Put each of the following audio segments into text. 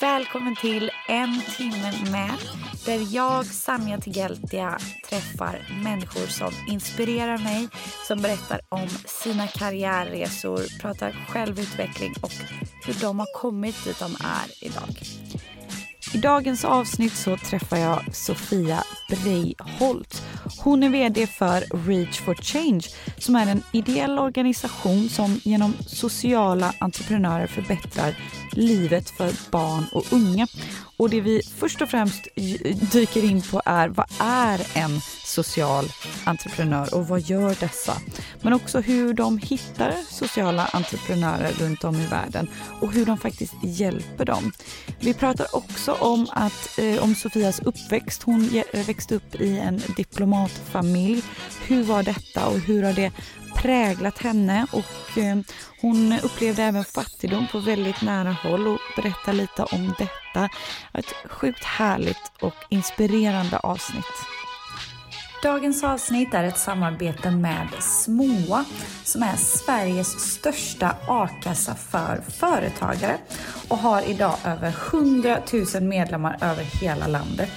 Välkommen till En timme med där jag, Sanja Tigeltia, träffar människor som inspirerar mig, som berättar om sina karriärresor, pratar självutveckling och hur de har kommit dit de är idag. I dagens avsnitt så träffar jag Sofia Breiholt. Hon är VD för Reach for Change som är en ideell organisation som genom sociala entreprenörer förbättrar livet för barn och unga. Och det vi först och främst dyker in på är vad är en social entreprenör och vad gör dessa? Men också hur de hittar sociala entreprenörer runt om i världen och hur de faktiskt hjälper dem. Vi pratar också om, att, eh, om Sofias uppväxt. Hon växte upp i en diplomatfamilj. Hur var detta och hur har det präglat henne och eh, hon upplevde även fattigdom på väldigt nära håll och berättar lite om detta. Ett sjukt härligt och inspirerande avsnitt. Dagens avsnitt är ett samarbete med Smoa som är Sveriges största a-kassa för företagare och har idag över 100 000 medlemmar över hela landet.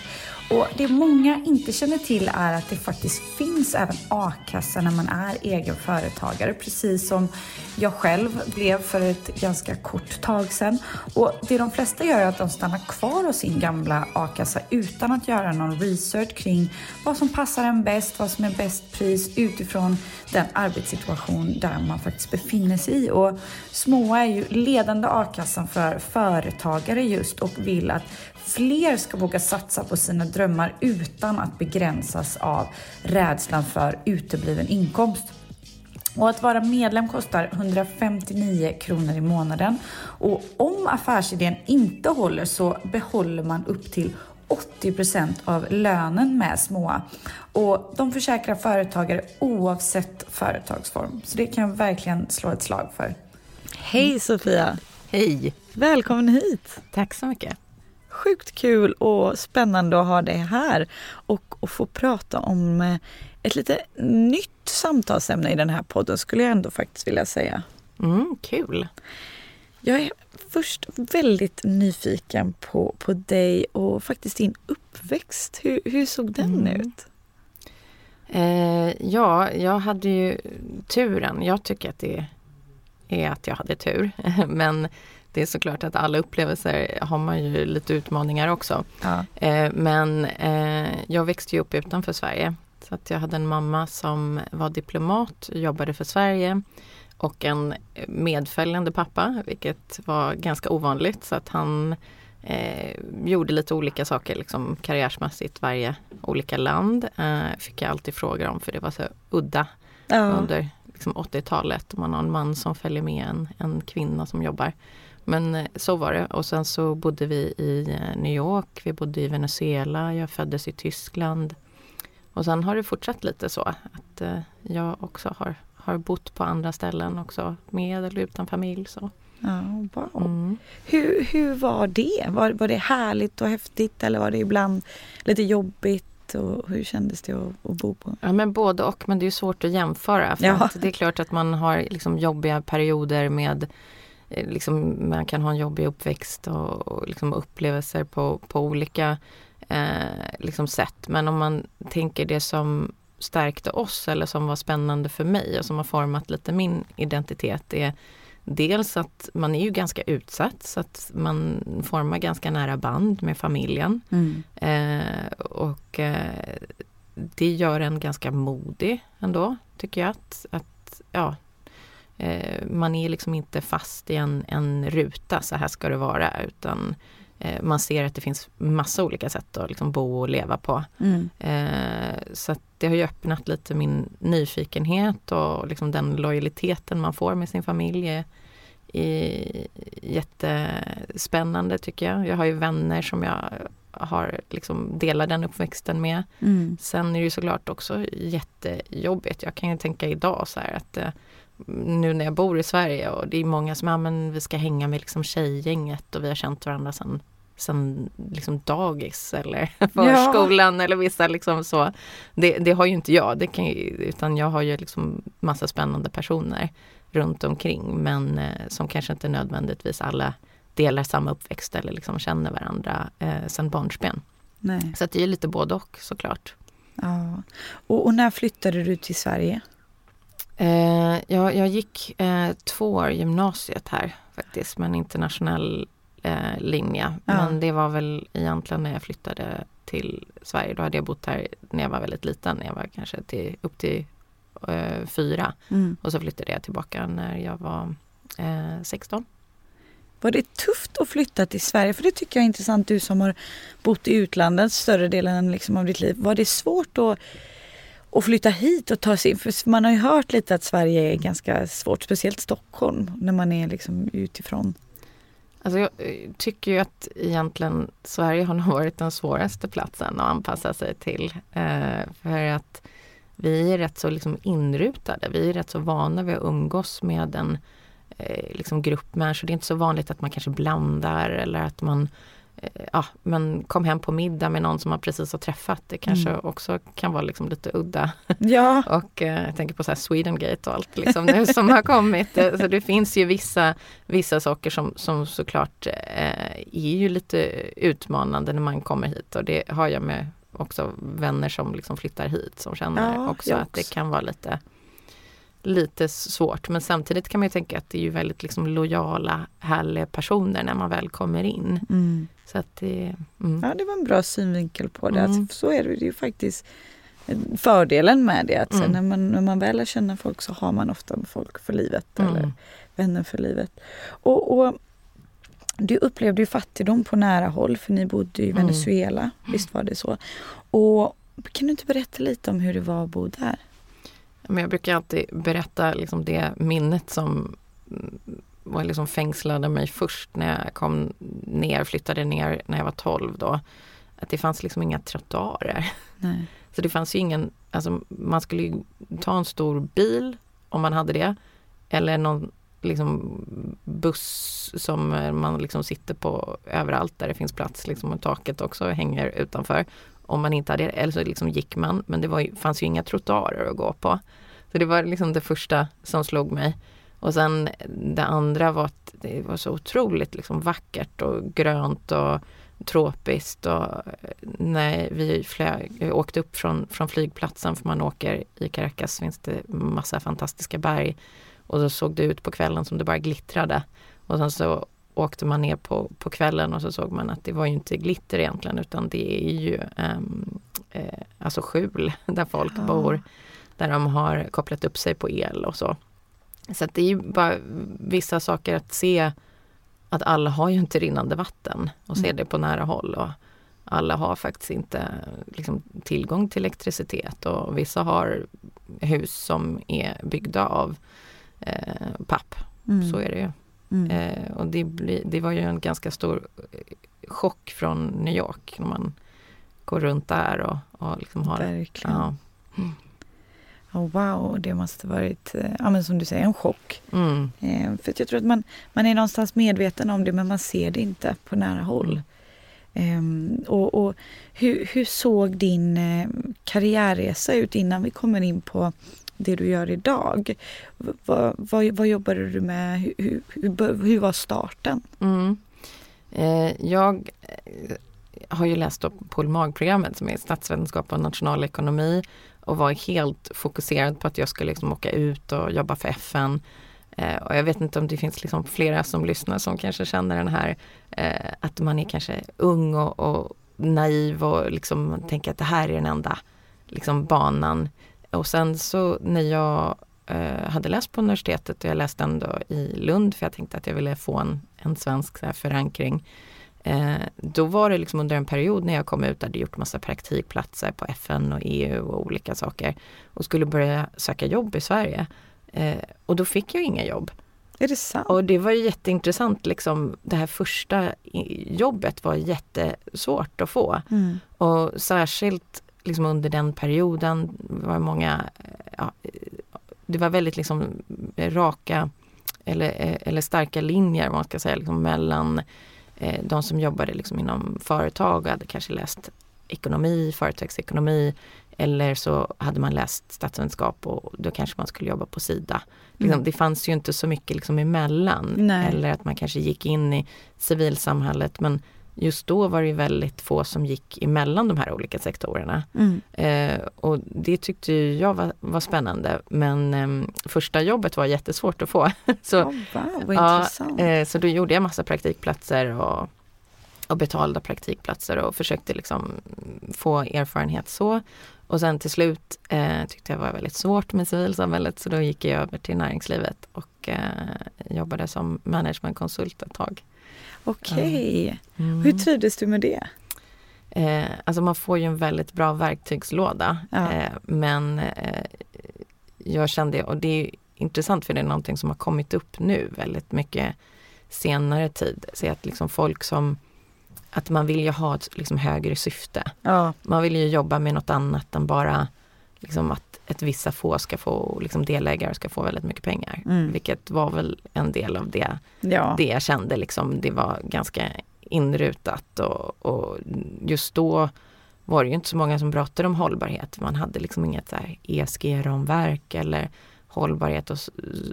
Och Det många inte känner till är att det faktiskt finns även a-kassa när man är egen företagare, precis som jag själv blev för ett ganska kort tag sedan. Och Det de flesta gör är att de stannar kvar hos sin gamla a-kassa utan att göra någon research kring vad som passar en bäst, vad som är bäst pris utifrån den arbetssituation där man faktiskt befinner sig i. Och Småa är ju ledande a-kassan för företagare just och vill att fler ska våga satsa på sina drömmar utan att begränsas av rädslan för utebliven inkomst. Och att vara medlem kostar 159 kronor i månaden. Och om affärsidén inte håller så behåller man upp till 80% av lönen med Småa. Och de försäkrar företagare oavsett företagsform. Så det kan jag verkligen slå ett slag för. Hej Sofia! Hej! Välkommen hit! Tack så mycket! Sjukt kul och spännande att ha dig här och, och få prata om eh, ett lite nytt samtalsämne i den här podden skulle jag ändå faktiskt vilja säga. Mm, kul! Jag är först väldigt nyfiken på, på dig och faktiskt din uppväxt. Hur, hur såg den mm. ut? Eh, ja, jag hade ju turen. Jag tycker att det är att jag hade tur. Men det är såklart att alla upplevelser har man ju lite utmaningar också. Ja. Eh, men eh, jag växte ju upp utanför Sverige. Så att jag hade en mamma som var diplomat, jobbade för Sverige och en medföljande pappa, vilket var ganska ovanligt. Så att han eh, gjorde lite olika saker liksom karriärsmässigt varje olika land. Eh, fick jag alltid frågor om för det var så udda ja. under liksom 80-talet. Man har en man som följer med en, en kvinna som jobbar. Men eh, så var det och sen så bodde vi i eh, New York, vi bodde i Venezuela, jag föddes i Tyskland. Och sen har det fortsatt lite så att eh, jag också har, har bott på andra ställen också med eller utan familj. Så. Ja, wow. Mm. Hur, hur var det? Var, var det härligt och häftigt eller var det ibland lite jobbigt? Och hur kändes det att, att bo på? Ja men både och men det är svårt att jämföra. För ja. att det är klart att man har liksom jobbiga perioder med liksom, man kan ha en jobbig uppväxt och, och liksom upplevelser på, på olika eh, liksom sätt. Men om man tänker det som stärkte oss eller som var spännande för mig och som har format lite min identitet är dels att man är ju ganska utsatt så att man formar ganska nära band med familjen. Mm. Eh, och eh, det gör en ganska modig ändå, tycker jag. Att, att ja, Eh, man är liksom inte fast i en, en ruta, så här ska det vara, utan eh, man ser att det finns massa olika sätt att liksom bo och leva på. Mm. Eh, så det har ju öppnat lite min nyfikenhet och liksom den lojaliteten man får med sin familj är, är jättespännande tycker jag. Jag har ju vänner som jag har liksom delar den uppväxten med. Mm. Sen är det ju såklart också jättejobbigt. Jag kan ju tänka idag så här att eh, nu när jag bor i Sverige och det är många som, ja men vi ska hänga med liksom tjejgänget och vi har känt varandra sedan sen liksom dagis eller förskolan ja. eller vissa liksom så. Det, det, har ju inte jag, det kan ju, utan jag har ju liksom massa spännande personer runt omkring men eh, som kanske inte nödvändigtvis alla delar samma uppväxt eller liksom känner varandra eh, sedan barnsben. Nej. Så det är lite både och såklart. Ja. Och, och när flyttade du till Sverige? Eh, jag, jag gick eh, två år gymnasiet här faktiskt med en internationell eh, linje. Ja. Men det var väl egentligen när jag flyttade till Sverige. Då hade jag bott här när jag var väldigt liten, när jag var kanske till, upp till eh, fyra. Mm. Och så flyttade jag tillbaka när jag var 16. Eh, var det tufft att flytta till Sverige? För det tycker jag är intressant, du som har bott i utlandet större delen liksom av ditt liv. Var det svårt att, och flytta hit och ta sig in? För man har ju hört lite att Sverige är ganska svårt, speciellt Stockholm, när man är liksom utifrån. Alltså jag eh, tycker ju att egentligen Sverige har nog varit den svåraste platsen att anpassa sig till. Eh, för att vi är rätt så liksom inrutade. Vi är rätt så vana vid att umgås med en eh, liksom grupp människor. Det är inte så vanligt att man kanske blandar eller att man eh, ja, men kom hem på middag med någon som man precis har träffat. Det kanske mm. också kan vara liksom lite udda. Ja. och eh, jag tänker på så här Swedengate och allt liksom nu som har kommit. Eh, så det finns ju vissa, vissa saker som, som såklart eh, är ju lite utmanande när man kommer hit och det har jag med också vänner som liksom flyttar hit som känner ja, också att det kan vara lite lite svårt. Men samtidigt kan man ju tänka att det är ju väldigt liksom lojala, härliga personer när man väl kommer in. Mm. Så att det, mm. Ja, det var en bra synvinkel på det. Mm. Alltså, så är det ju faktiskt fördelen med det. Att mm. när, man, när man väl lär känna folk så har man ofta folk för livet mm. eller vänner för livet. Och, och, du upplevde ju fattigdom på nära håll för ni bodde i mm. Venezuela, visst var det så? Och kan du inte berätta lite om hur det var att bo där? Men jag brukar alltid berätta liksom det minnet som var liksom fängslade mig först när jag kom ner, flyttade ner när jag var 12 då. Att det fanns liksom inga trottoarer. Nej. Så det fanns ju ingen, alltså man skulle ta en stor bil om man hade det. Eller någon liksom buss som man liksom sitter på överallt där det finns plats liksom och taket också hänger utanför. Om man inte hade det, eller så liksom gick man men det var ju, fanns ju inga trottoarer att gå på. Så det var liksom det första som slog mig. Och sen det andra var att det var så otroligt liksom vackert och grönt och tropiskt. Och eh, när vi flög, eh, åkte upp från, från flygplatsen, för man åker i Caracas finns det massa fantastiska berg. Och då såg det ut på kvällen som det bara glittrade. Och sen så åkte man ner på, på kvällen och så såg man att det var ju inte glitter egentligen utan det är ju um, eh, alltså skjul där folk ja. bor där de har kopplat upp sig på el och så. Så det är ju bara vissa saker att se att alla har ju inte rinnande vatten och se mm. det på nära håll. Och alla har faktiskt inte liksom, tillgång till elektricitet och vissa har hus som är byggda av eh, papp. Mm. Så är det ju. Mm. Eh, och det, bli, det var ju en ganska stor chock från New York när man går runt där och, och liksom har... Verkligen. Ja. Mm. Oh, wow, det måste varit, eh, ja, men som du säger, en chock. Mm. Eh, för jag tror att man, man är någonstans medveten om det men man ser det inte på nära håll. Um, och, och hur, hur, såg din eh, karriärresa ut innan vi kommer in på det du gör idag? V vad, vad, vad jobbade du med? Hur, hur, hur var starten? Mm. Eh, jag eh, har ju läst på magprogrammet som är statsvetenskap och nationalekonomi och var helt fokuserad på att jag skulle liksom åka ut och jobba för FN. Eh, och jag vet inte om det finns liksom flera som lyssnar som kanske känner den här eh, att man är kanske ung och, och naiv och liksom tänker att det här är den enda liksom, banan. Och sen så när jag eh, hade läst på universitetet och jag läste ändå i Lund för jag tänkte att jag ville få en, en svensk här, förankring Eh, då var det liksom under en period när jag kom ut, hade gjort massa praktikplatser på FN och EU och olika saker och skulle börja söka jobb i Sverige. Eh, och då fick jag inga jobb. Är det sant? Och det var jätteintressant, liksom, det här första jobbet var jättesvårt att få. Mm. Och särskilt liksom under den perioden var många, ja, det var väldigt liksom raka eller, eller starka linjer man ska säga liksom mellan eh, de som jobbade liksom inom företag och hade kanske läst ekonomi, företagsekonomi eller så hade man läst statsvetenskap och då kanske man skulle jobba på Sida. Liksom, Mm. Det fanns ju inte så mycket liksom emellan. Nej. Eller att man kanske gick in i civilsamhället men just då var det väldigt få som gick emellan de här olika sektorerna. Mm. Eh, och det tyckte jag var, var spännande men eh, första jobbet var jättesvårt att få. så, Oh, wow, ja, intressant. eh, så då gjorde jag massa praktikplatser och, och betalda praktikplatser och försökte liksom få erfarenhet så. Och sen till slut eh, tyckte jag var väldigt svårt med civilsamhället så då gick jag över till näringslivet och eh, jobbade som managementkonsult ett tag. Okej. Mm. Hur trivdes du med det? Eh, alltså man får ju en väldigt bra verktygslåda. Ja. Eh, men eh, jag kände, och det är intressant för det är någonting som har kommit upp nu väldigt mycket senare tid. Så att liksom folk som, att man vill ju ha ett liksom högre syfte. Ja. Man vill ju jobba med något annat än bara liksom att ett vissa få ska få, liksom delägare ska få väldigt mycket pengar. Mm. Vilket var väl en del av det Ja. det jag kände liksom, det var ganska inrutat och, och just då var det ju inte så många som pratade om hållbarhet. Man hade liksom inget ESG-ramverk eller hållbarhet och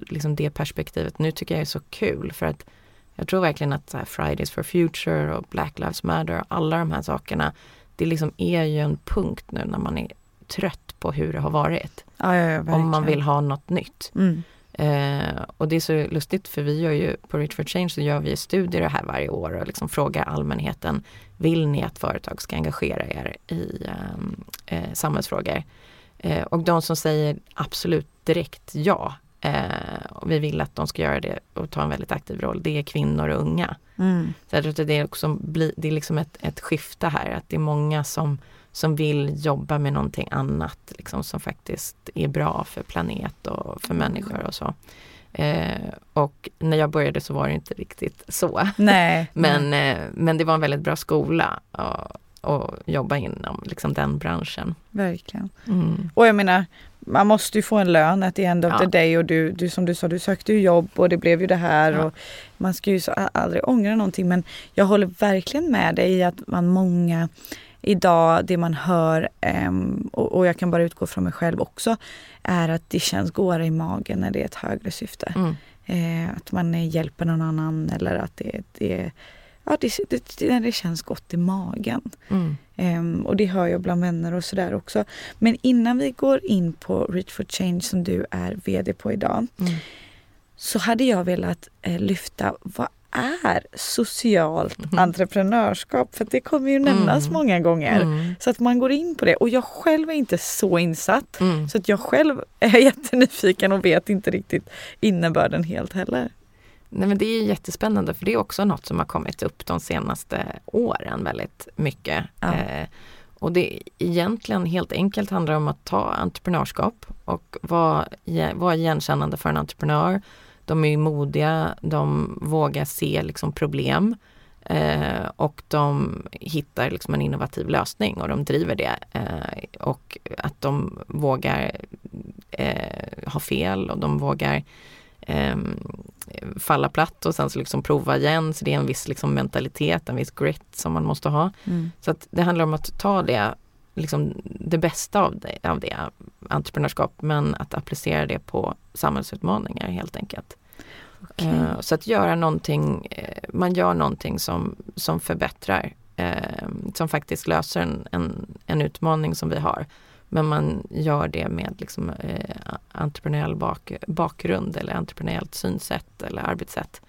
liksom det perspektivet. Nu tycker jag det är så kul för att jag tror verkligen att Fridays for Future och Black Lives Matter, alla de här sakerna, det liksom är ju en punkt nu när man är trött på hur det har varit. Ja, ja, ja, Om man vill ha något nytt. Mm. Eh, och det är så lustigt för vi gör ju på Rich for Change så gör vi studier här varje år och liksom frågar allmänheten Vill ni att företag ska engagera er i ehm, eh, samhällsfrågor? Eh, och de som säger absolut direkt ja eh, och vi vill att de ska göra det och ta en väldigt aktiv roll, det är kvinnor och unga. Mm. Så jag tror att det är också det är liksom ett, ett skifte här, att det är många som, som vill jobba med någonting annat liksom, som faktiskt är bra för planet och för människor och så. Eh, och när jag började så var det inte riktigt så. Nej. Men, eh, men det var en väldigt bra skola att att jobba inom liksom, den branschen. Verkligen. Mm. Och jag menar, man måste ju få en lön at the end of Ja. the day och du, du som du sa, du sökte ju jobb och det blev ju det här Ja. och man ska ju så aldrig ångra någonting men jag håller verkligen med dig i att man många idag, det man hör ehm, och, jag kan bara utgå från mig själv också, är att det känns godare i magen när det är ett högre syfte. Mm. Eh, att man eh, hjälper någon annan eller att det, det, ja, det, det, det, känns gott i magen. Mm. Ehm, och det hör jag bland vänner och sådär också. Men innan vi går in på Reach for Change som du är VD på idag. Mm. Så hade jag velat eh, lyfta vad är socialt entreprenörskap? För det kommer ju nämnas Mm. många gånger. Mm. Så att man går in på det. Och jag själv är inte så insatt. Mm. Så att jag själv är jättenyfiken och vet inte riktigt innebörden helt heller. Nej men det är jättespännande för det är också något som har kommit upp de senaste åren väldigt mycket. Ja. Eh, och det egentligen helt enkelt handlar om att ta entreprenörskap och vara, vara igenkännande för en entreprenör. De är modiga, de vågar se liksom problem eh, och de hittar liksom en innovativ lösning och de driver det. Eh, och att de vågar eh, ha fel och de vågar ehm, falla platt och sen så liksom prova igen. Så det är en viss liksom mentalitet, en viss grit som man måste ha. Så att det handlar om att ta det, liksom det bästa av det, av det entreprenörskap men att applicera det på samhällsutmaningar helt enkelt. Okej. Eh, Så att göra någonting, eh, man gör någonting som, som förbättrar, eh, som faktiskt löser en, en, en utmaning som vi har. Men man gör det med liksom, entreprenöriell bak, bakgrund eller entreprenöriellt synsätt eller arbetssätt.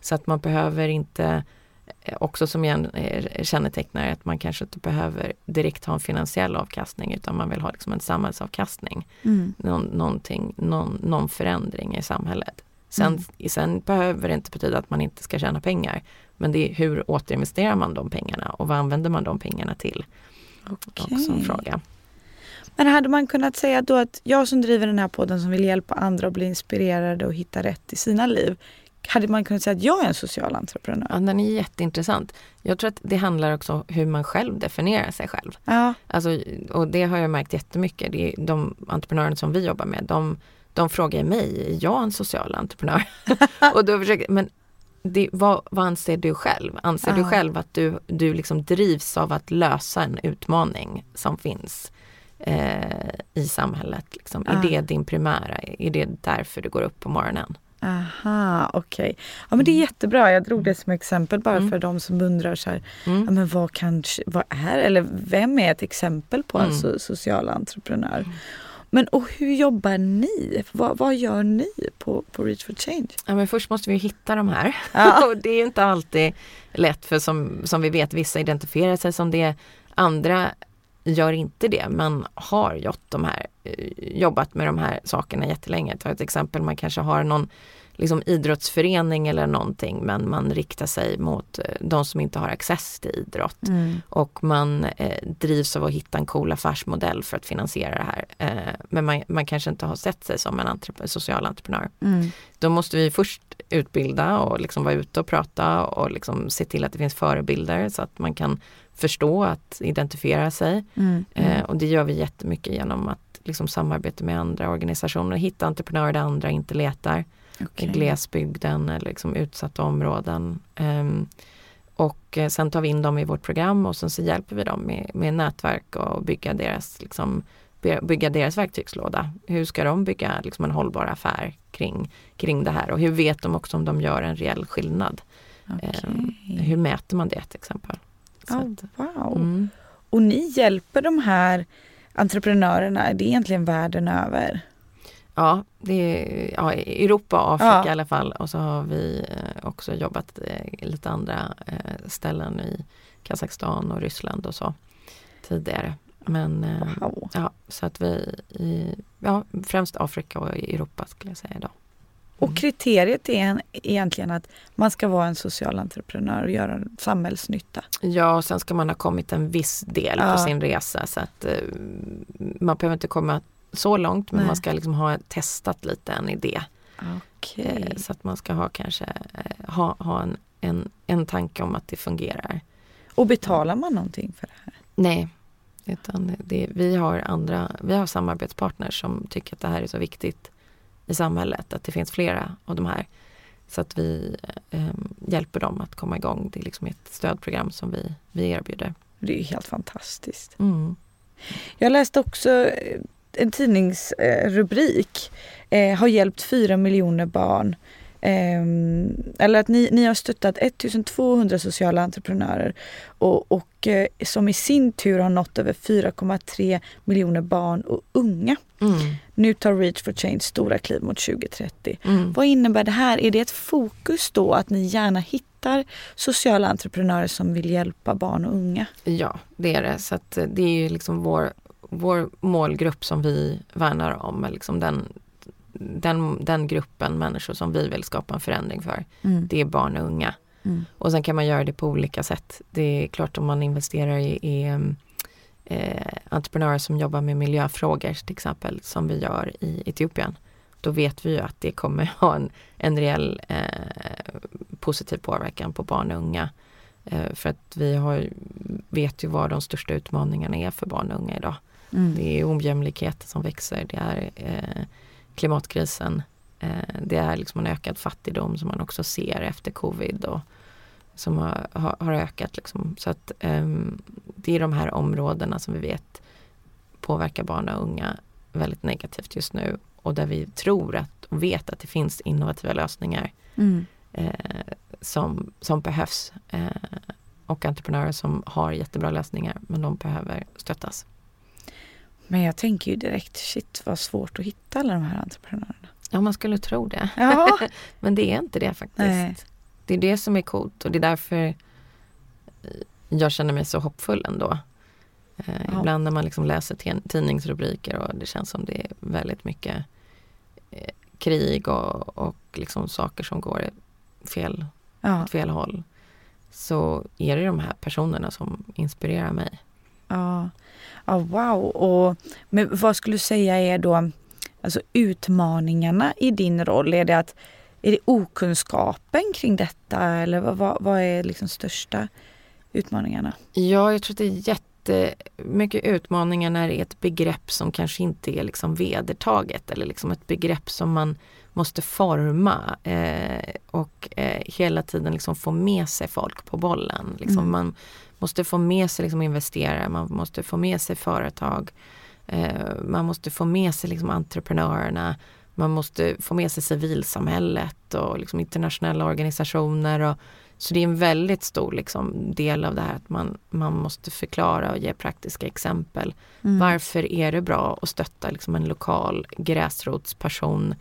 Så att man behöver inte, också som igen eh, kännetecknar att man kanske inte behöver direkt ha en finansiell avkastning utan man vill ha liksom en samhällsavkastning. Mm. Någon, någonting, någon, någon förändring i samhället. Sen, Mm. sen behöver det inte betyda att man inte ska tjäna pengar. Men det är hur återinvesterar man de pengarna och vad använder man de pengarna till? Också en fråga. Men hade man kunnat säga då att jag som driver den här podden som vill hjälpa andra att bli inspirerade och hitta rätt i sina liv. Hade man kunnat säga att jag är en social entreprenör? Ja, den är jätteintressant. Jag tror att det handlar också om hur man själv definierar sig själv. Ja. Alltså, och det har jag märkt jättemycket. Det är de entreprenörer som vi jobbar med, de, de frågar mig, är jag en social entreprenör? och då försöker, men det, vad, vad anser du själv? Anser du Ja. själv att du, du liksom drivs av att lösa en utmaning som finns eh, i samhället? Liksom? Ja. Är det din primära? Är det därför du går upp på morgonen? Aha, okej. Ja men det är jättebra. Jag drog det som exempel bara Mm. för de som undrar så här, Mm. ja, men vad, kan, vad är, eller vem är ett exempel på en Mm. so, social entreprenör? Men och hur jobbar ni? Vad, vad gör ni på, på Reach for Change? Ja, men först måste vi hitta de här. Ja. och det är inte alltid lätt för som, som vi vet, vissa identifierar sig som det, andra gör inte det men har gjort de här, eh, jobbat med de här sakerna jättelänge. Ta ett exempel, man kanske har någon liksom idrottsförening eller någonting men man riktar sig mot eh, de som inte har access till idrott och man eh, drivs av att hitta en cool affärsmodell för att finansiera det här. Eh, men man, man kanske inte har sett sig som en entrep- social entreprenör. Mm. Då måste vi först utbilda och liksom vara ute och prata och liksom se till att det finns förebilder så att man kan förstå att identifiera sig. Mm. Eh, och det gör vi jättemycket genom att liksom samarbeta med andra organisationer, hitta entreprenörer där andra inte letar. Okej. I glesbygden eller liksom utsatta områden. Ehm, och eh, sen tar vi in dem i vårt program och sen så hjälper vi dem med, med nätverk och bygga deras, liksom, by- bygga deras verktygslåda. Hur ska de bygga liksom, en hållbar affär kring, kring det här och hur vet de också om de gör en reell skillnad? Ehm, Okej. hur mäter man det till exempel? Oh, wow. mm. Och ni hjälper de här entreprenörerna, det är egentligen världen över? Ja, det är ja, i Europa och Afrika Ja. i alla fall och så har vi eh, också jobbat eh, lite andra eh, ställen i Kazakstan och Ryssland och så tidigare. Men Wow. ja, så att vi i, ja, främst Afrika och i Europa skulle jag säga idag. Och kriteriet är en, egentligen att man ska vara en social entreprenör och göra samhällsnytta. Ja, och sen ska man ha kommit en viss del Ja. på sin resa så att eh, man behöver inte komma så långt men Nej. man ska liksom ha testat lite en idé. Okej. Eh, Så att man ska ha kanske eh, ha, ha en, en, en tanke om att det fungerar. Och betalar man någonting för det här? Nej, utan det, vi har andra, vi har samarbetspartners som tycker att det här är så viktigt i samhället, att det finns flera av de här. Så att vi eh, hjälper dem att komma igång. Det är liksom ett stödprogram som vi, vi erbjuder. Det är ju helt fantastiskt. Mm. Jag läste också eh, en tidningsrubrik. Eh, har hjälpt fyra miljoner barn. Ehm, eller att ni, ni har stöttat 1200 sociala entreprenörer och, och eh, som i sin tur har nått över 4,3 miljoner barn och unga. Mm. Nu tar Reach for Change stora kliv mot 2030. Mm. Vad innebär det här? Är det ett fokus då att ni gärna hittar sociala entreprenörer som vill hjälpa barn och unga? Ja, det är det. Så eh, det är liksom vår, vår målgrupp som vi värnar om. Liksom den, den, den gruppen människor som vi vill skapa en förändring för. Det är barn och unga. Mm. Och sen kan man göra det på olika sätt. Det är klart om man investerar i, i eh, entreprenörer som jobbar med miljöfrågor till exempel som vi gör i Etiopien. Då vet vi ju att det kommer ha en, en reell eh, positiv påverkan på barn och unga. Eh, för att vi har, vet ju vad de största utmaningarna är för barn och unga idag. Mm. Det är ojämlikheten som växer, det är eh, klimatkrisen, eh, det är liksom en ökad fattigdom som man också ser efter covid och som har, har, ökat. Liksom. Så att ehm, det är de här områdena som vi vet påverkar barn och unga väldigt negativt just nu och där vi tror att och vet att det finns innovativa lösningar Mm. eh, som, som behövs. Eh, och entreprenörer som har jättebra lösningar men de behöver stöttas. Men jag tänker ju direkt, shit vad svårt att hitta alla de här entreprenörerna. Ja, man skulle tro det. Ja, Men det är inte det faktiskt. Nej. Det är det som är coolt och det är därför eh, jag känner mig så hoppfull ändå. Eh, Ja. Ibland när man liksom läser tidningsrubriker och det känns som det är väldigt mycket eh, krig och, och liksom saker som går fel, Ja. åt fel håll så är det de här personerna som inspirerar mig. Ja, ja wow. Och, men vad skulle du säga är då alltså utmaningarna i din roll? Är det, att, är det okunskapen kring detta eller vad, vad, vad är liksom största utmaningarna? Ja, jag tror att det är jättemycket utmaningar när det är ett begrepp som kanske inte är liksom vedertaget eller liksom ett begrepp som man måste forma eh, och eh, hela tiden liksom få med sig folk på bollen. Liksom Mm. Man måste få med sig liksom investerare, man måste få med sig företag, eh, man måste få med sig liksom entreprenörerna, man måste få med sig civilsamhället och liksom internationella organisationer. Och, så det är en väldigt stor liksom, del av det här att man, man måste förklara och ge praktiska exempel. Mm. Varför är det bra att stötta liksom, en lokal gräsrotsperson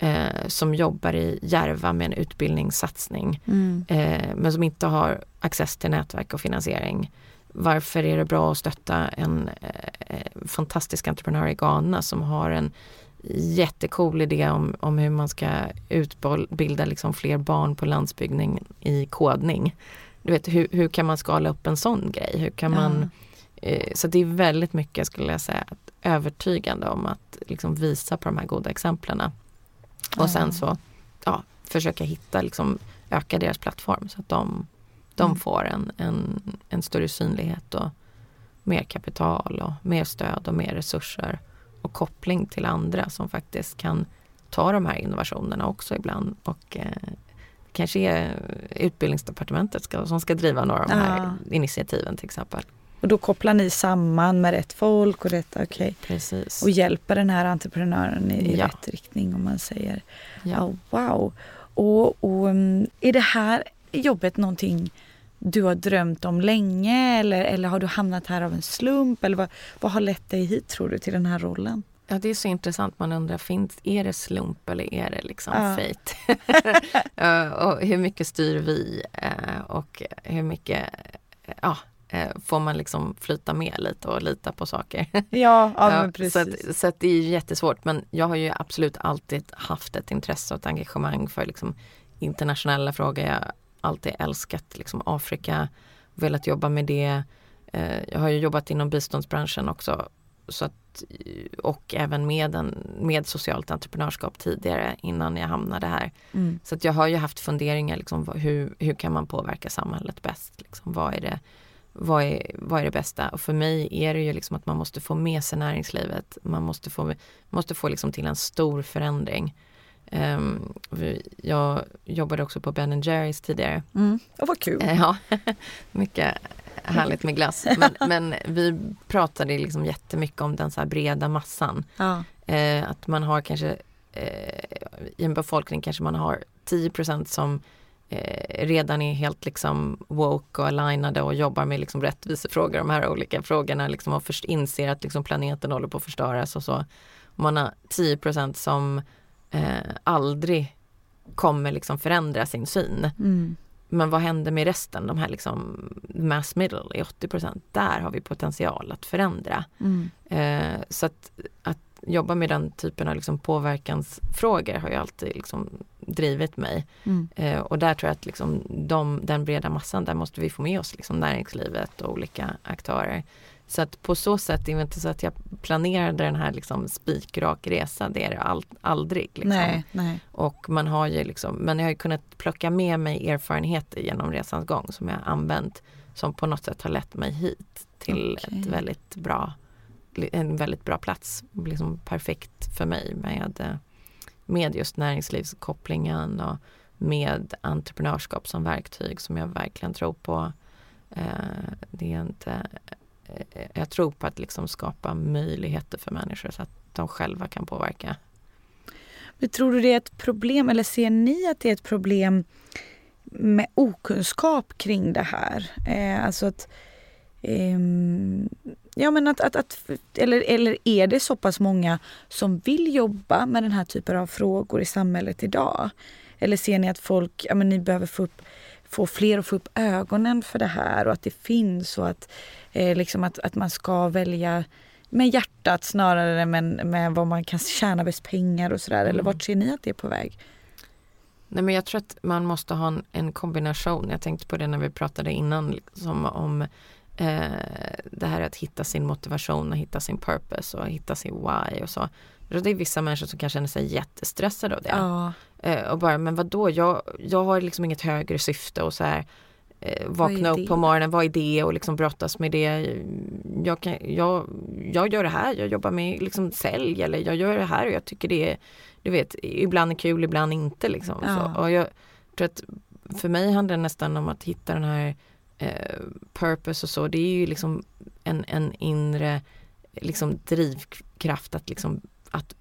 eh, som jobbar i Järva med en utbildningssatsning Mm. eh, men som inte har access till nätverk och finansiering. Varför är det bra att stötta en eh, fantastisk entreprenör i Ghana som har en jättecool idé om, om hur man ska utbilda liksom fler barn på landsbygden i kodning. Du vet, hur, hur kan man skala upp en sån grej? Hur kan man, eh, så det är väldigt mycket skulle jag säga övertygande om att liksom visa på de här goda exemplen. Och sen så ja, försöka hitta, liksom, öka deras plattform så att de, de Mm. får en, en, en större synlighet och mer kapital och mer stöd och mer resurser och koppling till andra som faktiskt kan ta de här innovationerna också ibland och eh, kanske är utbildningsdepartementet ska, som ska driva några av de här Ja. initiativen till exempel. Och då kopplar ni samman med rätt folk och rätt, okej. Precis. Och hjälper den här entreprenören i, Ja. rätt riktning om man säger. Ja. Ja, wow. Och, och mm, är det här jobbet någonting du har drömt om länge eller, eller har du hamnat här av en slump? Eller vad, vad har lett dig hit tror du till den här rollen? Ja, det är så intressant. Man undrar, finns, är det slump eller är det liksom Ja. fate? Och hur mycket styr vi? eh, och hur mycket ja, får man liksom flyta med lite och lita på saker? Ja, ja, Ja, precis. så, att, så att det är ju jättesvårt. Men jag har ju absolut alltid haft ett intresse och ett engagemang för liksom internationella frågor. Jag har alltid älskat liksom Afrika, velat jobba med det. Eh, Jag har ju jobbat inom biståndsbranschen också så att, och även med, en, med socialt entreprenörskap tidigare innan jag hamnade här. Mm. Så att jag har ju haft funderingar, liksom, hur, hur kan man påverka samhället bäst? Liksom, vad, är det, vad, är, vad är det bästa? Och för mig är det ju liksom att man måste få med sig näringslivet. Man måste få, måste få liksom till en stor förändring. Vi- jag jobbade också på Ben Jerrys tidigare. Mm. Oh, vad kul. Eh, Ja, mycket härligt med glass. Men, men vi pratade liksom jättemycket om den så här breda massan. Ja. Eh, att man har kanske eh, i en befolkning kanske man har 10% som eh, redan är helt liksom woke och alignade och jobbar med liksom rättvisefrågor, de här olika frågorna liksom och först inser att liksom planeten håller på att förstöras och så. Man har 10 som eh, aldrig kommer liksom förändra sin syn. Mm. Men vad händer med resten? De här liksom mass middle är 80% Där har vi potential att förändra. Mm. Eh, så att, att jobba med den typen av liksom påverkansfrågor har ju alltid liksom drivit mig. Mm. Eh, och där tror jag att liksom de, den breda massan, där måste vi få med oss liksom näringslivet och olika aktörer. Så att på så sätt, det är inte så att jag planerade den här liksom spikrak resa, det är det all, aldrig. Liksom. Nej, nej. Och man har ju liksom, men jag har ju kunnat plocka med mig erfarenheter genom resans gång som jag använt som på något sätt har lett mig hit till Okej. ett väldigt bra, en väldigt bra plats. Liksom perfekt för mig med, eh, med just näringslivskopplingen och med entreprenörskap som verktyg som jag verkligen tror på. Eh, det är inte, eh, jag tror på att liksom skapa möjligheter för människor så att de själva kan påverka. Men tror du det är ett problem eller ser ni att det är ett problem med okunskap kring det här? Eh, alltså att ehm, Ja men att, att, att eller, eller är det så pass många som vill jobba med den här typen av frågor i samhället idag? Eller ser ni att folk, ja men ni behöver få, upp, få fler att få upp ögonen för det här och att det finns och att, eh, liksom att, att man ska välja med hjärtat snarare än med, med vad man kan tjäna bäst pengar och sådär? Eller Mm. vart ser ni att det är på väg? Nej men jag tror att man måste ha en, en kombination. Jag tänkte på det när vi pratade innan liksom, om det här att hitta sin motivation och hitta sin purpose och hitta sin why och så. Det är vissa människor som kan känna sig jättestressade av det. Ja, Eh, och bara, men vad då? Jag, jag har liksom inget högre syfte och så här eh, vakna upp på morgonen, vad är det och liksom brottas med det. Jag, kan, jag, jag gör det här, jag jobbar med liksom sälj eller jag gör det här och jag tycker det är, du vet, ibland är kul, ibland inte liksom. Ja. Så, och jag tror att för mig handlar det nästan om att hitta den här eh, purpose och så, det är ju liksom en, en inre liksom drivkraft att liksom att,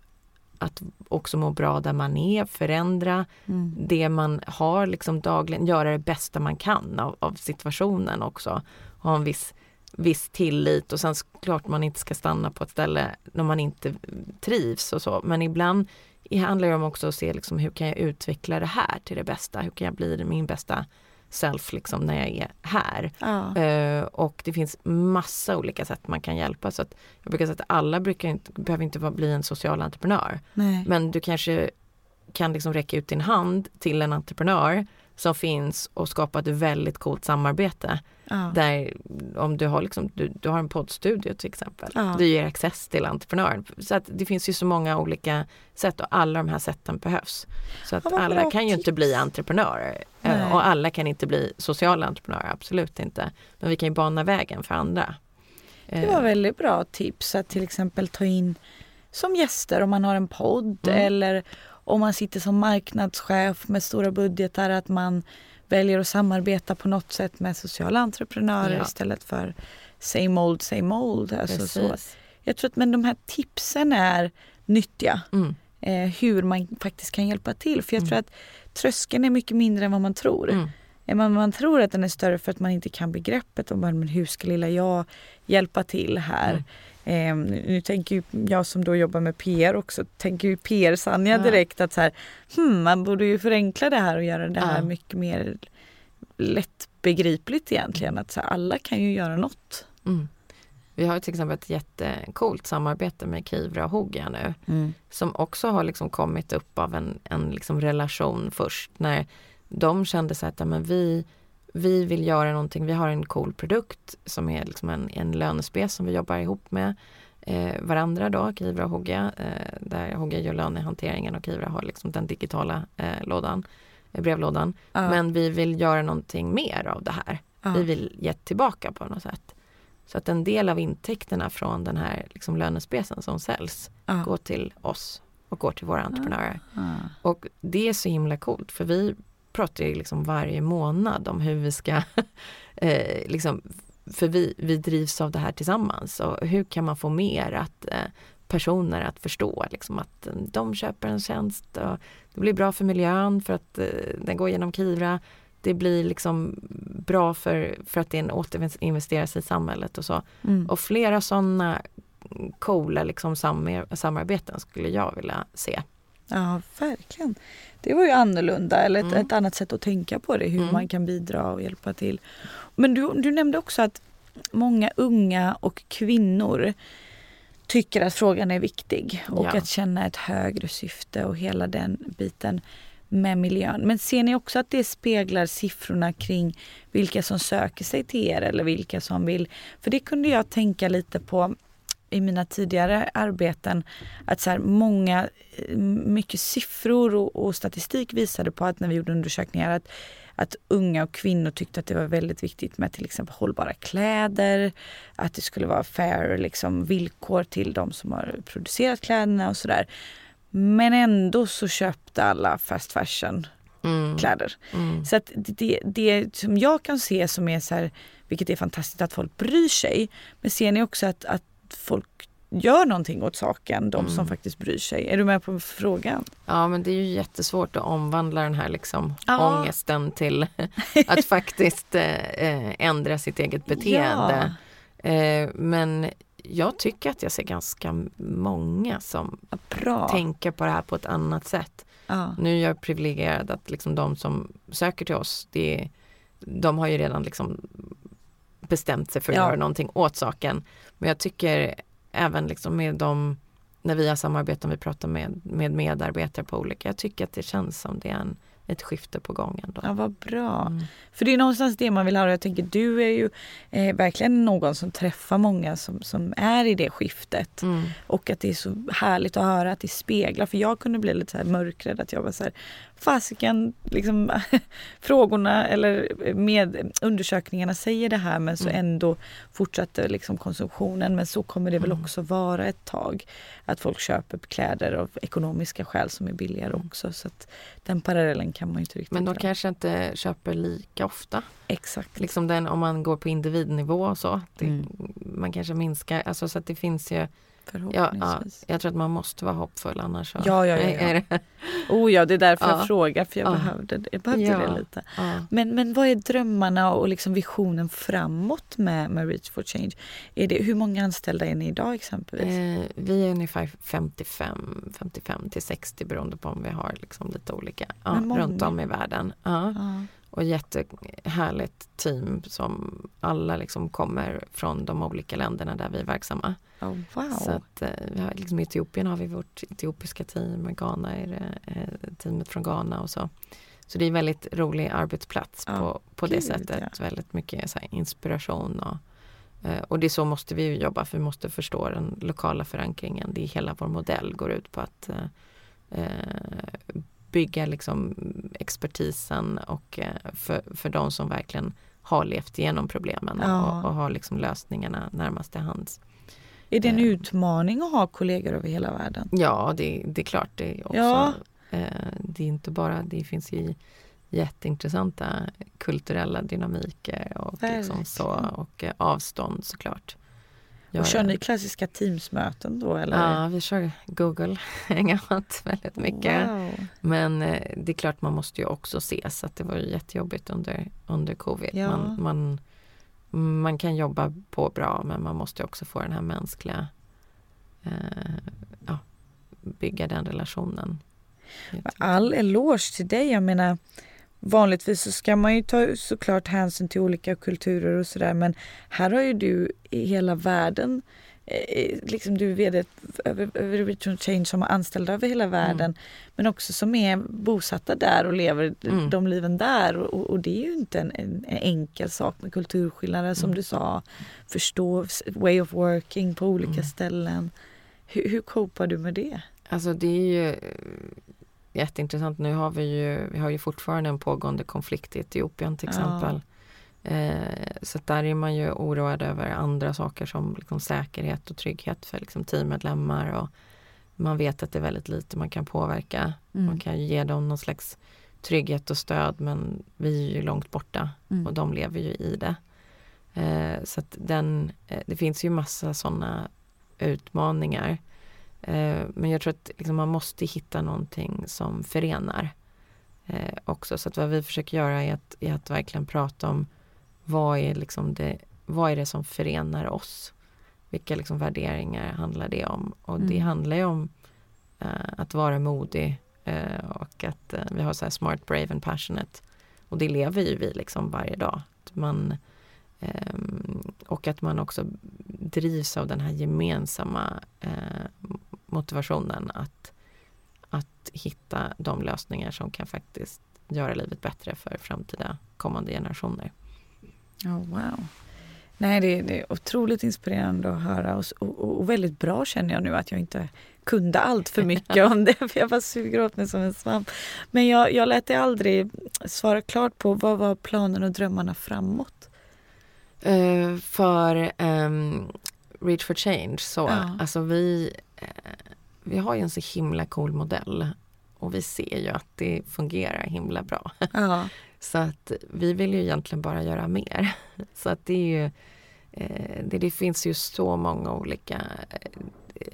att också må bra där man är, förändra mm. det man har liksom dagligen, göra det bästa man kan av, av situationen också. Ha en viss, viss tillit och sen klart man inte ska stanna på ett ställe när man inte trivs och så. Men ibland handlar det om också att se liksom, hur kan jag utveckla det här till det bästa? Hur kan jag bli min bästa self liksom, när jag är här? ja. Eh, och det finns massa olika sätt man kan hjälpa. Så att jag brukar säga att alla brukar inte, behöver inte vara, bli en social entreprenör. Nej. Men du kanske kan liksom räcka ut din hand till en entreprenör som finns och skapa ett väldigt coolt samarbete. ja. Där om du har, liksom, du, du har en poddstudio till exempel. Ja. Du ger access till entreprenören. Så att det finns ju så många olika sätt och alla de här sätten behövs. Så att alla kan ju inte tips. bli entreprenörer. Eh, Nej. Och alla kan inte bli sociala entreprenörer, absolut inte. Men vi kan ju bana vägen för andra. Det var Eh, väldigt bra tips att till exempel ta in som gäster om man har en podd Mm. eller om man sitter som marknadschef med stora budgetar att man väljer att samarbeta på något sätt med sociala entreprenörer Ja. istället för same old, same old. Alltså så. Jag tror att men de här tipsen är nyttiga. Mm. Eh, hur man faktiskt kan hjälpa till. För jag Mm. tror att tröskeln är mycket mindre än vad man tror. Mm. Man, man tror att den är större för att man inte kan begreppet om men hur ska lilla jag hjälpa till här. Mm. Eh, nu tänker ju jag som då jobbar med PR också, tänker ju PR-Sanja Ja. direkt att så här, hmm, man borde ju förenkla det här och göra det här mycket mer lättbegripligt egentligen. Att så här, alla kan ju göra något. Mm. Vi har till exempel ett jättecoolt samarbete med Kivra och Hoogia nu. som också har liksom kommit upp av en, en liksom relation först när de kände så att men vi, vi vill göra någonting, vi har en cool produkt som är liksom en, en lönespec som vi jobbar ihop med eh, varandra då, Kivra och Hoogia, eh, där Hoogia gör lönehanteringen och Kivra har liksom den digitala eh, lådan, eh, brevlådan. Ja. Men vi vill göra någonting mer av det här. Ja. Vi vill ge tillbaka på något sätt. Så att en del av intäkterna från den här liksom lönespecen som säljs Ja. går till oss och går till våra entreprenörer. Ja. Och det är så himla coolt för vi pratar ju liksom varje månad om hur vi ska eh, liksom, för vi, vi drivs av det här tillsammans och hur kan man få mer att eh, personer att förstå liksom att eh, de köper en tjänst och det blir bra för miljön för att eh, den går genom Kivra. Det blir liksom bra för, för att det återinvesteras i samhället och så. Mm. Och flera sådana coola liksom sam- samarbeten skulle jag vilja se. Ja, verkligen. Det var ju annorlunda, eller ett, Mm. ett annat sätt att tänka på det, hur Mm. man kan bidra och hjälpa till. Men du, du nämnde också att många unga och kvinnor tycker att frågan är viktig och Ja. att känna ett högre syfte och hela den biten med miljön. Men ser ni också att det speglar siffrorna kring vilka som söker sig till er eller vilka som vill? För det kunde jag tänka lite på i mina tidigare arbeten att så här många, eh, mycket siffror och, och statistik visade på att när vi gjorde undersökningar att, att unga och kvinnor tyckte att det var väldigt viktigt med till exempel hållbara kläder, att det skulle vara fair liksom, villkor till de som har producerat kläderna och sådär. Men ändå så köpte alla fast fashion Mm. kläder. Mm. Så att det, det som jag kan se som är så här, vilket är fantastiskt att folk bryr sig. Men ser ni också att, att folk gör någonting åt saken, de som Mm. faktiskt bryr sig? Är du med på frågan? Ja men det är ju jättesvårt att omvandla den här liksom Ja. ångesten till att faktiskt eh, eh, ändra sitt eget beteende. Eh, men jag tycker att jag ser ganska många som bra. tänker på det här på ett annat sätt. Ja. Nu är jag privilegierad att liksom de som söker till oss, det, de har ju redan liksom bestämt sig för att Ja. göra någonting åt saken. Men jag tycker även liksom med de när vi har samarbetat, vi pratar med, med medarbetare på olika, jag tycker att det känns som det är en, ett skifte på gång ändå. Ja, vad bra. Mm. För det är någonstans det man vill höra. Jag tänker du är ju eh, verkligen någon som träffar många som, som är i det skiftet. Mm. Och att det är så härligt att höra att det speglar. För jag kunde bli lite så här mörkrädd att jag var så här, fasiken, liksom, frågorna eller med undersökningarna säger det här men så mm. ändå fortsätter liksom konsumtionen. Men så kommer det väl mm. också vara ett tag. Att folk köper kläder av ekonomiska skäl som är billigare mm. också. Så att den parallellen kan man ju inte riktigt Men de dra. kanske inte köper lika ofta. Exakt. Liksom den, om man går på individnivå och så. Det, mm. Man kanske minskar, alltså så att det finns ju Ja, ja, jag tror att man måste vara hoppfull annars så ja, ja, ja, ja. det... Oh ja, det är därför ja. jag frågar för jag ja. behövde, jag behövde ja. det lite. Men, men vad är drömmarna och liksom visionen framåt med, med Reach for Change? Är det, hur många anställda är ni idag exempelvis? Eh, vi är ungefär 55, 55 till 60 beroende på om vi har liksom lite olika runt om i världen. Ja och jättehärligt team som alla liksom kommer från de olika länderna där vi är verksamma. Oh, wow. Så att, eh, vi har, liksom I Etiopien har vi vårt etiopiska team, Ghana är det eh, teamet från Ghana och så. Så det är en väldigt rolig arbetsplats oh, på, på det sättet. Ja. Väldigt mycket här, inspiration och, eh, och det är så måste vi jobba för vi måste förstå den lokala förankringen. Det är hela vår modell går ut på att eh, bygga liksom expertisen och eh, för, för de som verkligen har levt igenom problemen ja. och, och, har liksom lösningarna närmast till hands. Är det en eh. utmaning att ha kollegor över hela världen? Ja, det, det är klart. Det är, också, ja. eh, det är inte bara, det finns ju jätteintressanta kulturella dynamiker och, liksom så, och eh, avstånd såklart. Och kör ni klassiska Teams-möten då? Eller? Ja, vi kör Google Hangout väldigt mycket. Wow. Men eh, det är klart man måste ju också ses. Att det var jättejobbigt under, under covid. Ja. Man, man, man kan jobba på bra men man måste också få den här mänskliga eh, ja, bygga den relationen. All eloge till dig. Jag menar Vanligtvis så ska man ju ta såklart hänsyn till olika kulturer och sådär men här har ju du i hela världen eh, liksom du är vd över, Return Change som har anställda över hela världen mm. men också som är bosatta där och lever mm. de liven där och, och, det är ju inte en, en, enkel sak med kulturskillnader som mm. du sa. Förstå way of working på olika mm. ställen. Hur, hur kopar du med det? Alltså det är ju jätteintressant. Nu har vi ju, vi har ju fortfarande en pågående konflikt i Etiopien till exempel. Ja. Eh, så där är man ju oroad över andra saker som liksom säkerhet och trygghet för liksom teammedlemmar. Och man vet att det är väldigt lite man kan påverka. Mm. Man kan ge dem någon slags trygghet och stöd men vi är ju långt borta mm. och de lever ju i det. Eh, så att den, eh, det finns ju massa sådana utmaningar. Eh, men jag tror att liksom man måste hitta någonting som förenar eh, också. Så att vad vi försöker göra är att, är att verkligen prata om vad är, liksom det, vad är det som förenar oss? Vilka liksom värderingar handlar det om? Och mm. det handlar ju om uh, att vara modig uh, och att uh, vi har så här smart, brave and passionate. Och det lever ju vi liksom varje dag. Att man, um, och att man också drivs av den här gemensamma motivationen att, att hitta de lösningar som kan faktiskt göra livet bättre för framtida kommande generationer. Oh, wow. Nej, det, det, är otroligt inspirerande att höra och, och, och, väldigt bra känner jag nu att jag inte kunde allt för mycket om det för jag bara suger åt mig som en svamp. Men jag, jag lät dig aldrig svara klart på vad var planen och drömmarna framåt? Uh, för um, Reach for Change så, ja. alltså vi vi har ju en så himla cool modell och vi ser ju att det fungerar himla bra. Ja. så att vi vill ju egentligen bara göra mer. Så att det är ju eh, det, det, finns ju så många olika eh,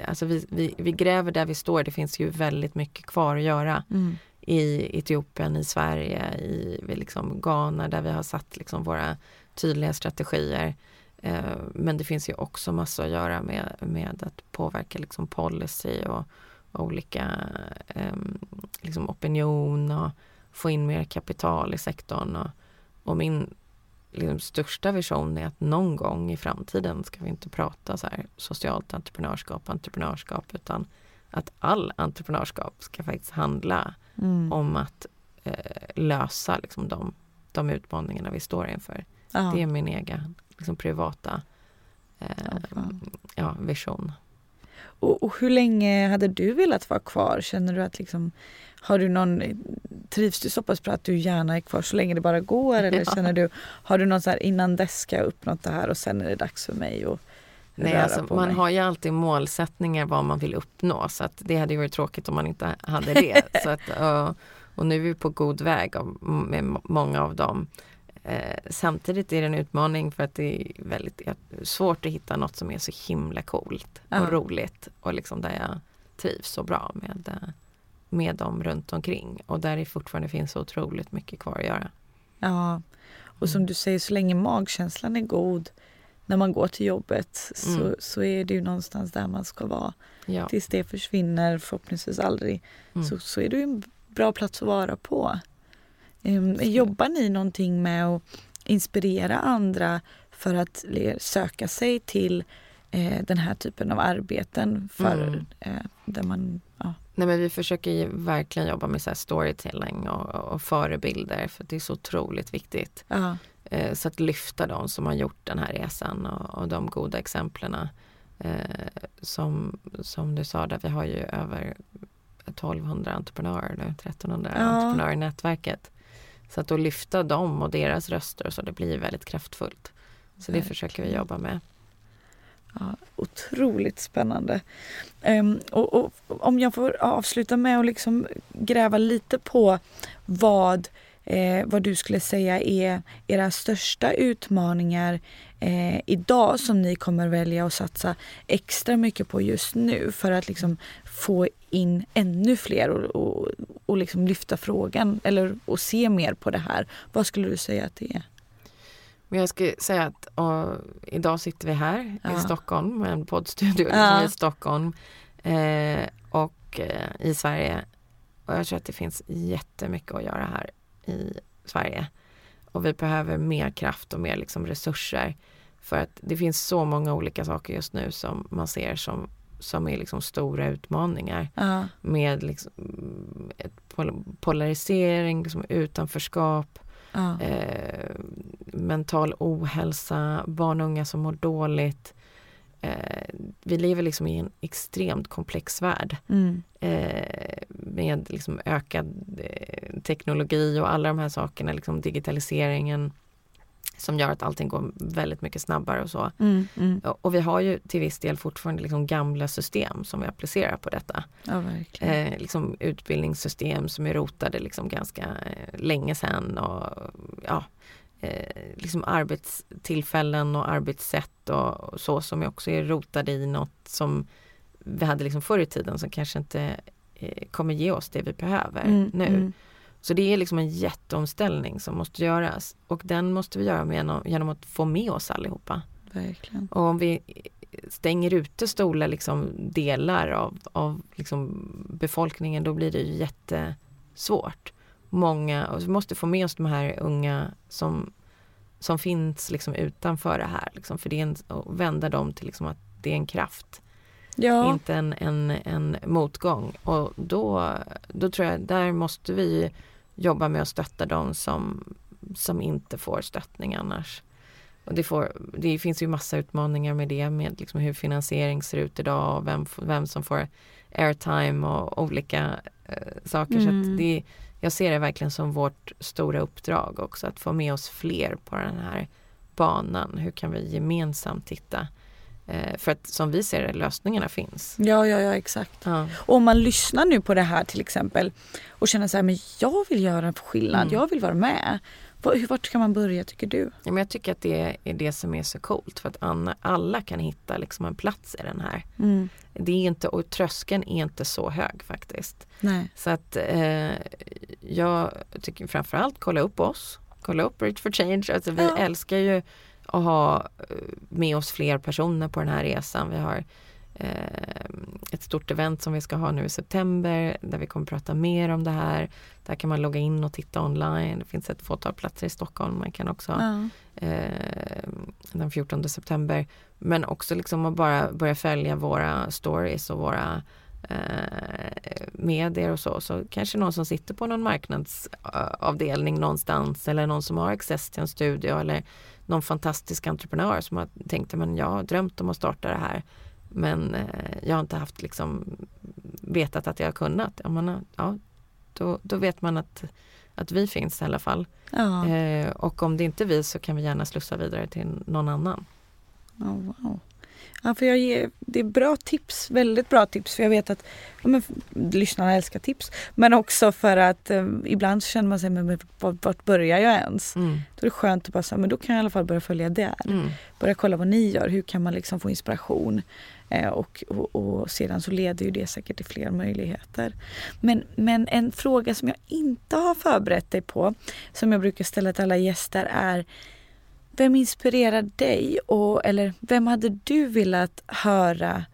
Alltså vi, vi, vi, gräver där vi står. Det finns ju väldigt mycket kvar att göra. Mm. I Etiopien, i Sverige, i liksom Ghana där vi har satt liksom våra tydliga strategier. Eh, men det finns ju också massor att göra med, med att påverka liksom policy och, och olika um, liksom opinion och få in mer kapital i sektorn. Och, och min liksom, största vision är att någon gång i framtiden ska vi inte prata så här socialt entreprenörskap, entreprenörskap utan att all entreprenörskap ska faktiskt handla Mm. om att eh, lösa liksom, de, de utmaningarna vi står inför. Ja. Det är min egen liksom, privata eh, fan. ja, vision. Och, och hur länge hade du velat vara kvar? Känner du att liksom, har du någon, trivs du så pass bra att du gärna är kvar så länge det bara går? Eller Ja. känner du, har du någon så här innan dess ska jag uppnått det här och sen är det dags för mig att Nej, alltså, man mig? har ju alltid målsättningar vad man vill uppnå så att det hade ju varit tråkigt om man inte hade det. så att, och, och nu är vi på god väg med många av dem. Eh, samtidigt är det en utmaning för att det är väldigt svårt att hitta något som är så himla coolt och roligt och liksom där jag trivs så bra med, med dem runt omkring och där det fortfarande finns så otroligt mycket kvar att göra. Ja, och som du säger så länge magkänslan är god när man går till jobbet så, Mm. så är det ju någonstans där man ska vara. Ja. Tills det försvinner, förhoppningsvis aldrig, Mm. så, så är det ju en bra plats att vara på. Um, jobbar ni någonting med att inspirera andra för att söka sig till eh, den här typen av arbeten för, Mm. eh, där man, ja. Nej men vi försöker verkligen jobba med så storytelling och, och förebilder för det är så otroligt viktigt. Ja, Eh, så att lyfta de som har gjort den här resan och, och de goda exemplen. Som, som du sa, där vi har ju över 1200 entreprenörer nu, 1300 Ja. entreprenörer i nätverket. Så att då lyfta dem och deras röster så det blir väldigt kraftfullt. Så det försöker vi jobba med. Ja, otroligt spännande. Ehm, och, och om jag får avsluta med att liksom gräva lite på vad, eh, vad du skulle säga är era största utmaningar eh, idag som ni kommer välja att satsa extra mycket på just nu för att liksom få in ännu fler och, och, och liksom lyfta frågan eller och se mer på det här. Vad skulle du säga att det är? Men jag skulle säga att och, idag sitter vi här Ja. i Stockholm med en poddstudio Ja. i Stockholm eh, och eh, i Sverige. Och jag tror att det finns jättemycket att göra här i Sverige. Och vi behöver mer kraft och mer liksom resurser. För att det finns så många olika saker just nu som man ser som, som är liksom stora utmaningar Ja, med liksom, mm, pol- polarisering, liksom utanförskap, ja, eh, mental ohälsa, barn och unga som mår dåligt. Eh, vi lever liksom i en extremt komplex värld mm, eh, med liksom ökad eh, teknologi och alla de här sakerna, liksom digitaliseringen som gör att allting går väldigt mycket snabbare och så. mm, mm. Och vi har ju till viss del fortfarande liksom gamla system som vi applicerar på detta. ja. Eh, liksom utbildningssystem som är rotade liksom ganska eh, länge sedan och ja, eh, liksom arbetstillfällen och arbetssätt och, och så som också är rotade i något som vi hade liksom förr i tiden som kanske inte eh, kommer ge oss det vi behöver Mm, nu. Så det är liksom en jätteomställning som måste göras och den måste vi göra genom, genom att få med oss allihopa. Verkligen. Och om vi stänger ute stora liksom delar av, av liksom befolkningen då blir det ju jättesvårt. Många, och vi måste få med oss de här unga som, som finns liksom utanför det här. Liksom, för det är en, och vända dem till liksom att det är en kraft, Ja, inte en, en, en motgång. Och då, då tror jag, där måste vi jobba med att stötta dem som, som inte får stöttning annars. Och det, får, det finns ju massa utmaningar med det, med liksom hur finansiering ser ut idag och vem, vem som får airtime och olika eh, saker. Så Mm. att det, jag ser det verkligen som vårt stora uppdrag också, att få med oss fler på den här banan. Hur kan vi gemensamt titta? Eh, för att som vi ser det, lösningarna finns. ja, ja, ja exakt. Ja. Och om man lyssnar nu på det här till exempel och känner så här, men jag vill göra en skillnad, Mm. jag vill vara med. Var- Vart kan man börja tycker du? Ja, men jag tycker att det är det som är så coolt för att Anna, alla kan hitta liksom en plats i den här. Mm. Det är inte, och tröskeln är inte så hög faktiskt. Nej. Så att eh, jag tycker framförallt kolla upp oss, kolla upp Reach for Change. Alltså vi Ja. älskar ju att ha eh, med oss fler personer på den här resan. Vi har eh, ett stort event som vi ska ha nu i september där vi kommer prata mer om det här. Där kan man logga in och titta online. Det finns ett fåtal platser i Stockholm. Man kan också Ja. eh, den 14 september. Men också liksom att bara börja följa våra stories och våra eh, medier och så. Så kanske någon som sitter på någon marknadsavdelning någonstans eller någon som har access till en studio eller någon fantastisk entreprenör som har tänkt att jag har drömt om att starta det här men eh, jag har inte haft liksom vetat att jag har kunnat. Ja, man, ja, då, då vet man att, att vi finns i alla fall. Ja. Eh, och om det inte är vi så kan vi gärna slussa vidare till någon annan. Ja, wow. Ja, för jag ger, det är bra tips, väldigt bra tips. För jag vet att ja, men, lyssnarna älskar tips. Men också för att eh, ibland så känner man sig, men vart, vart börjar jag ens? Mm. Då är det skönt att bara säga, men då kan jag i alla fall börja följa där. Mm. Börja kolla vad ni gör, hur kan man liksom få inspiration? Eh, och, och, och sedan så leder ju det säkert till fler möjligheter. Men, men en fråga som jag inte har förberett dig på, som jag brukar ställa till alla gäster är vem inspirerar dig och eller vem hade du velat höra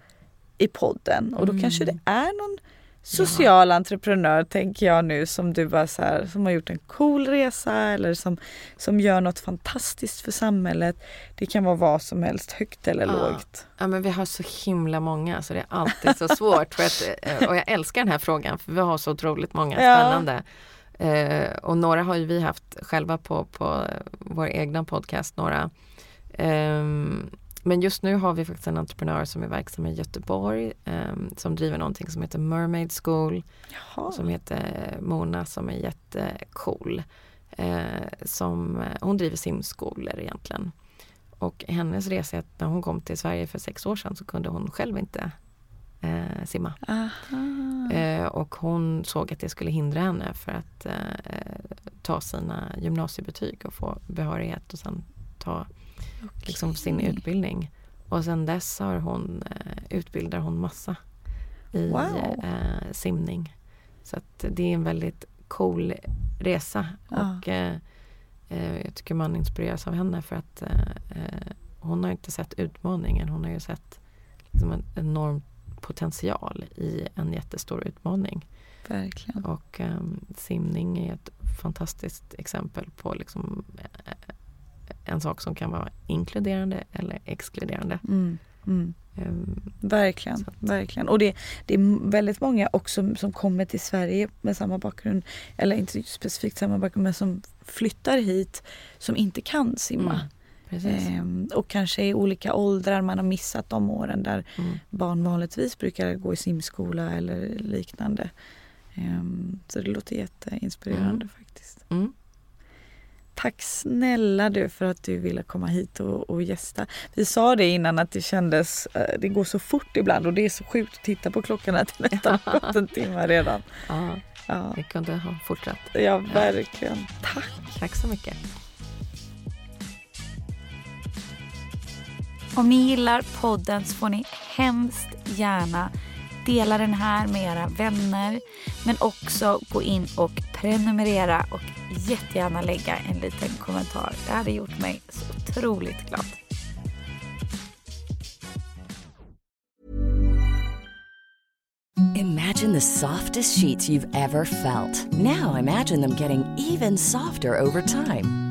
i podden? Och då kanske det är någon social entreprenör tänker jag nu som du bara så här, som har gjort en cool resa eller som, som gör något fantastiskt för samhället. Det kan vara vad som helst, högt eller Ja. lågt. Ja men vi har så himla många så det är alltid så svårt. För att, eh, och jag älskar den här frågan för vi har så otroligt många Ja. Eh, och några har ju vi haft själva på, på vår egna podcast, några. Ehm, men just nu har vi faktiskt en entreprenör som är verksam i Göteborg ehm, som driver någonting som heter Mermaid School. Jaha. som heter Mona som är jättecool. Eh, som, hon driver simskolor egentligen. Och hennes resa är att när hon kom till Sverige för sex år sedan så kunde hon själv inte eh, simma. Eh, och hon såg att det skulle hindra henne för att eh, ta sina gymnasiebetyg och få behörighet och sen ta liksom, sin utbildning. Och sen dess har hon, eh, utbildar hon massa i Wow. eh, simning. Så att det är en väldigt cool resa Ja. och jag tycker man inspireras av henne för att eh, hon har inte sett utmaningen, hon har ju sett liksom, en enorm potential i en jättestor utmaning. Verkligen. Och ehm, simning är ett fantastiskt exempel på liksom, eh, en sak som kan vara inkluderande eller exkluderande. Mm. Mm. Ehm, Verkligen, Så verkligen. Och det, det är väldigt många också som kommer till Sverige med samma bakgrund, eller inte specifikt samma bakgrund, men som flyttar hit som inte kan simma. Mm. Ehm, och kanske i olika åldrar, man har missat de åren där Mm. barn vanligtvis brukar gå i simskola eller liknande. Ehm, så det låter jätteinspirerande faktiskt. Mm. Tack snälla du för att du ville komma hit och, och gästa. Vi sa det innan att det kändes, eh, det går så fort ibland och det är så sjukt att titta på klockan att det nästan gått en timme redan. Ja, Ja, vi kunde ha fortsatt. ja verkligen. Tack! Tack så mycket. Om ni gillar podden så får ni hemskt gärna dela den här med era vänner men också gå in och prenumerera och jättegärna lägga en liten kommentar. Det hade gjort mig så otroligt glad. Imagine the softest sheets you've ever felt. Now imagine them getting even softer over time.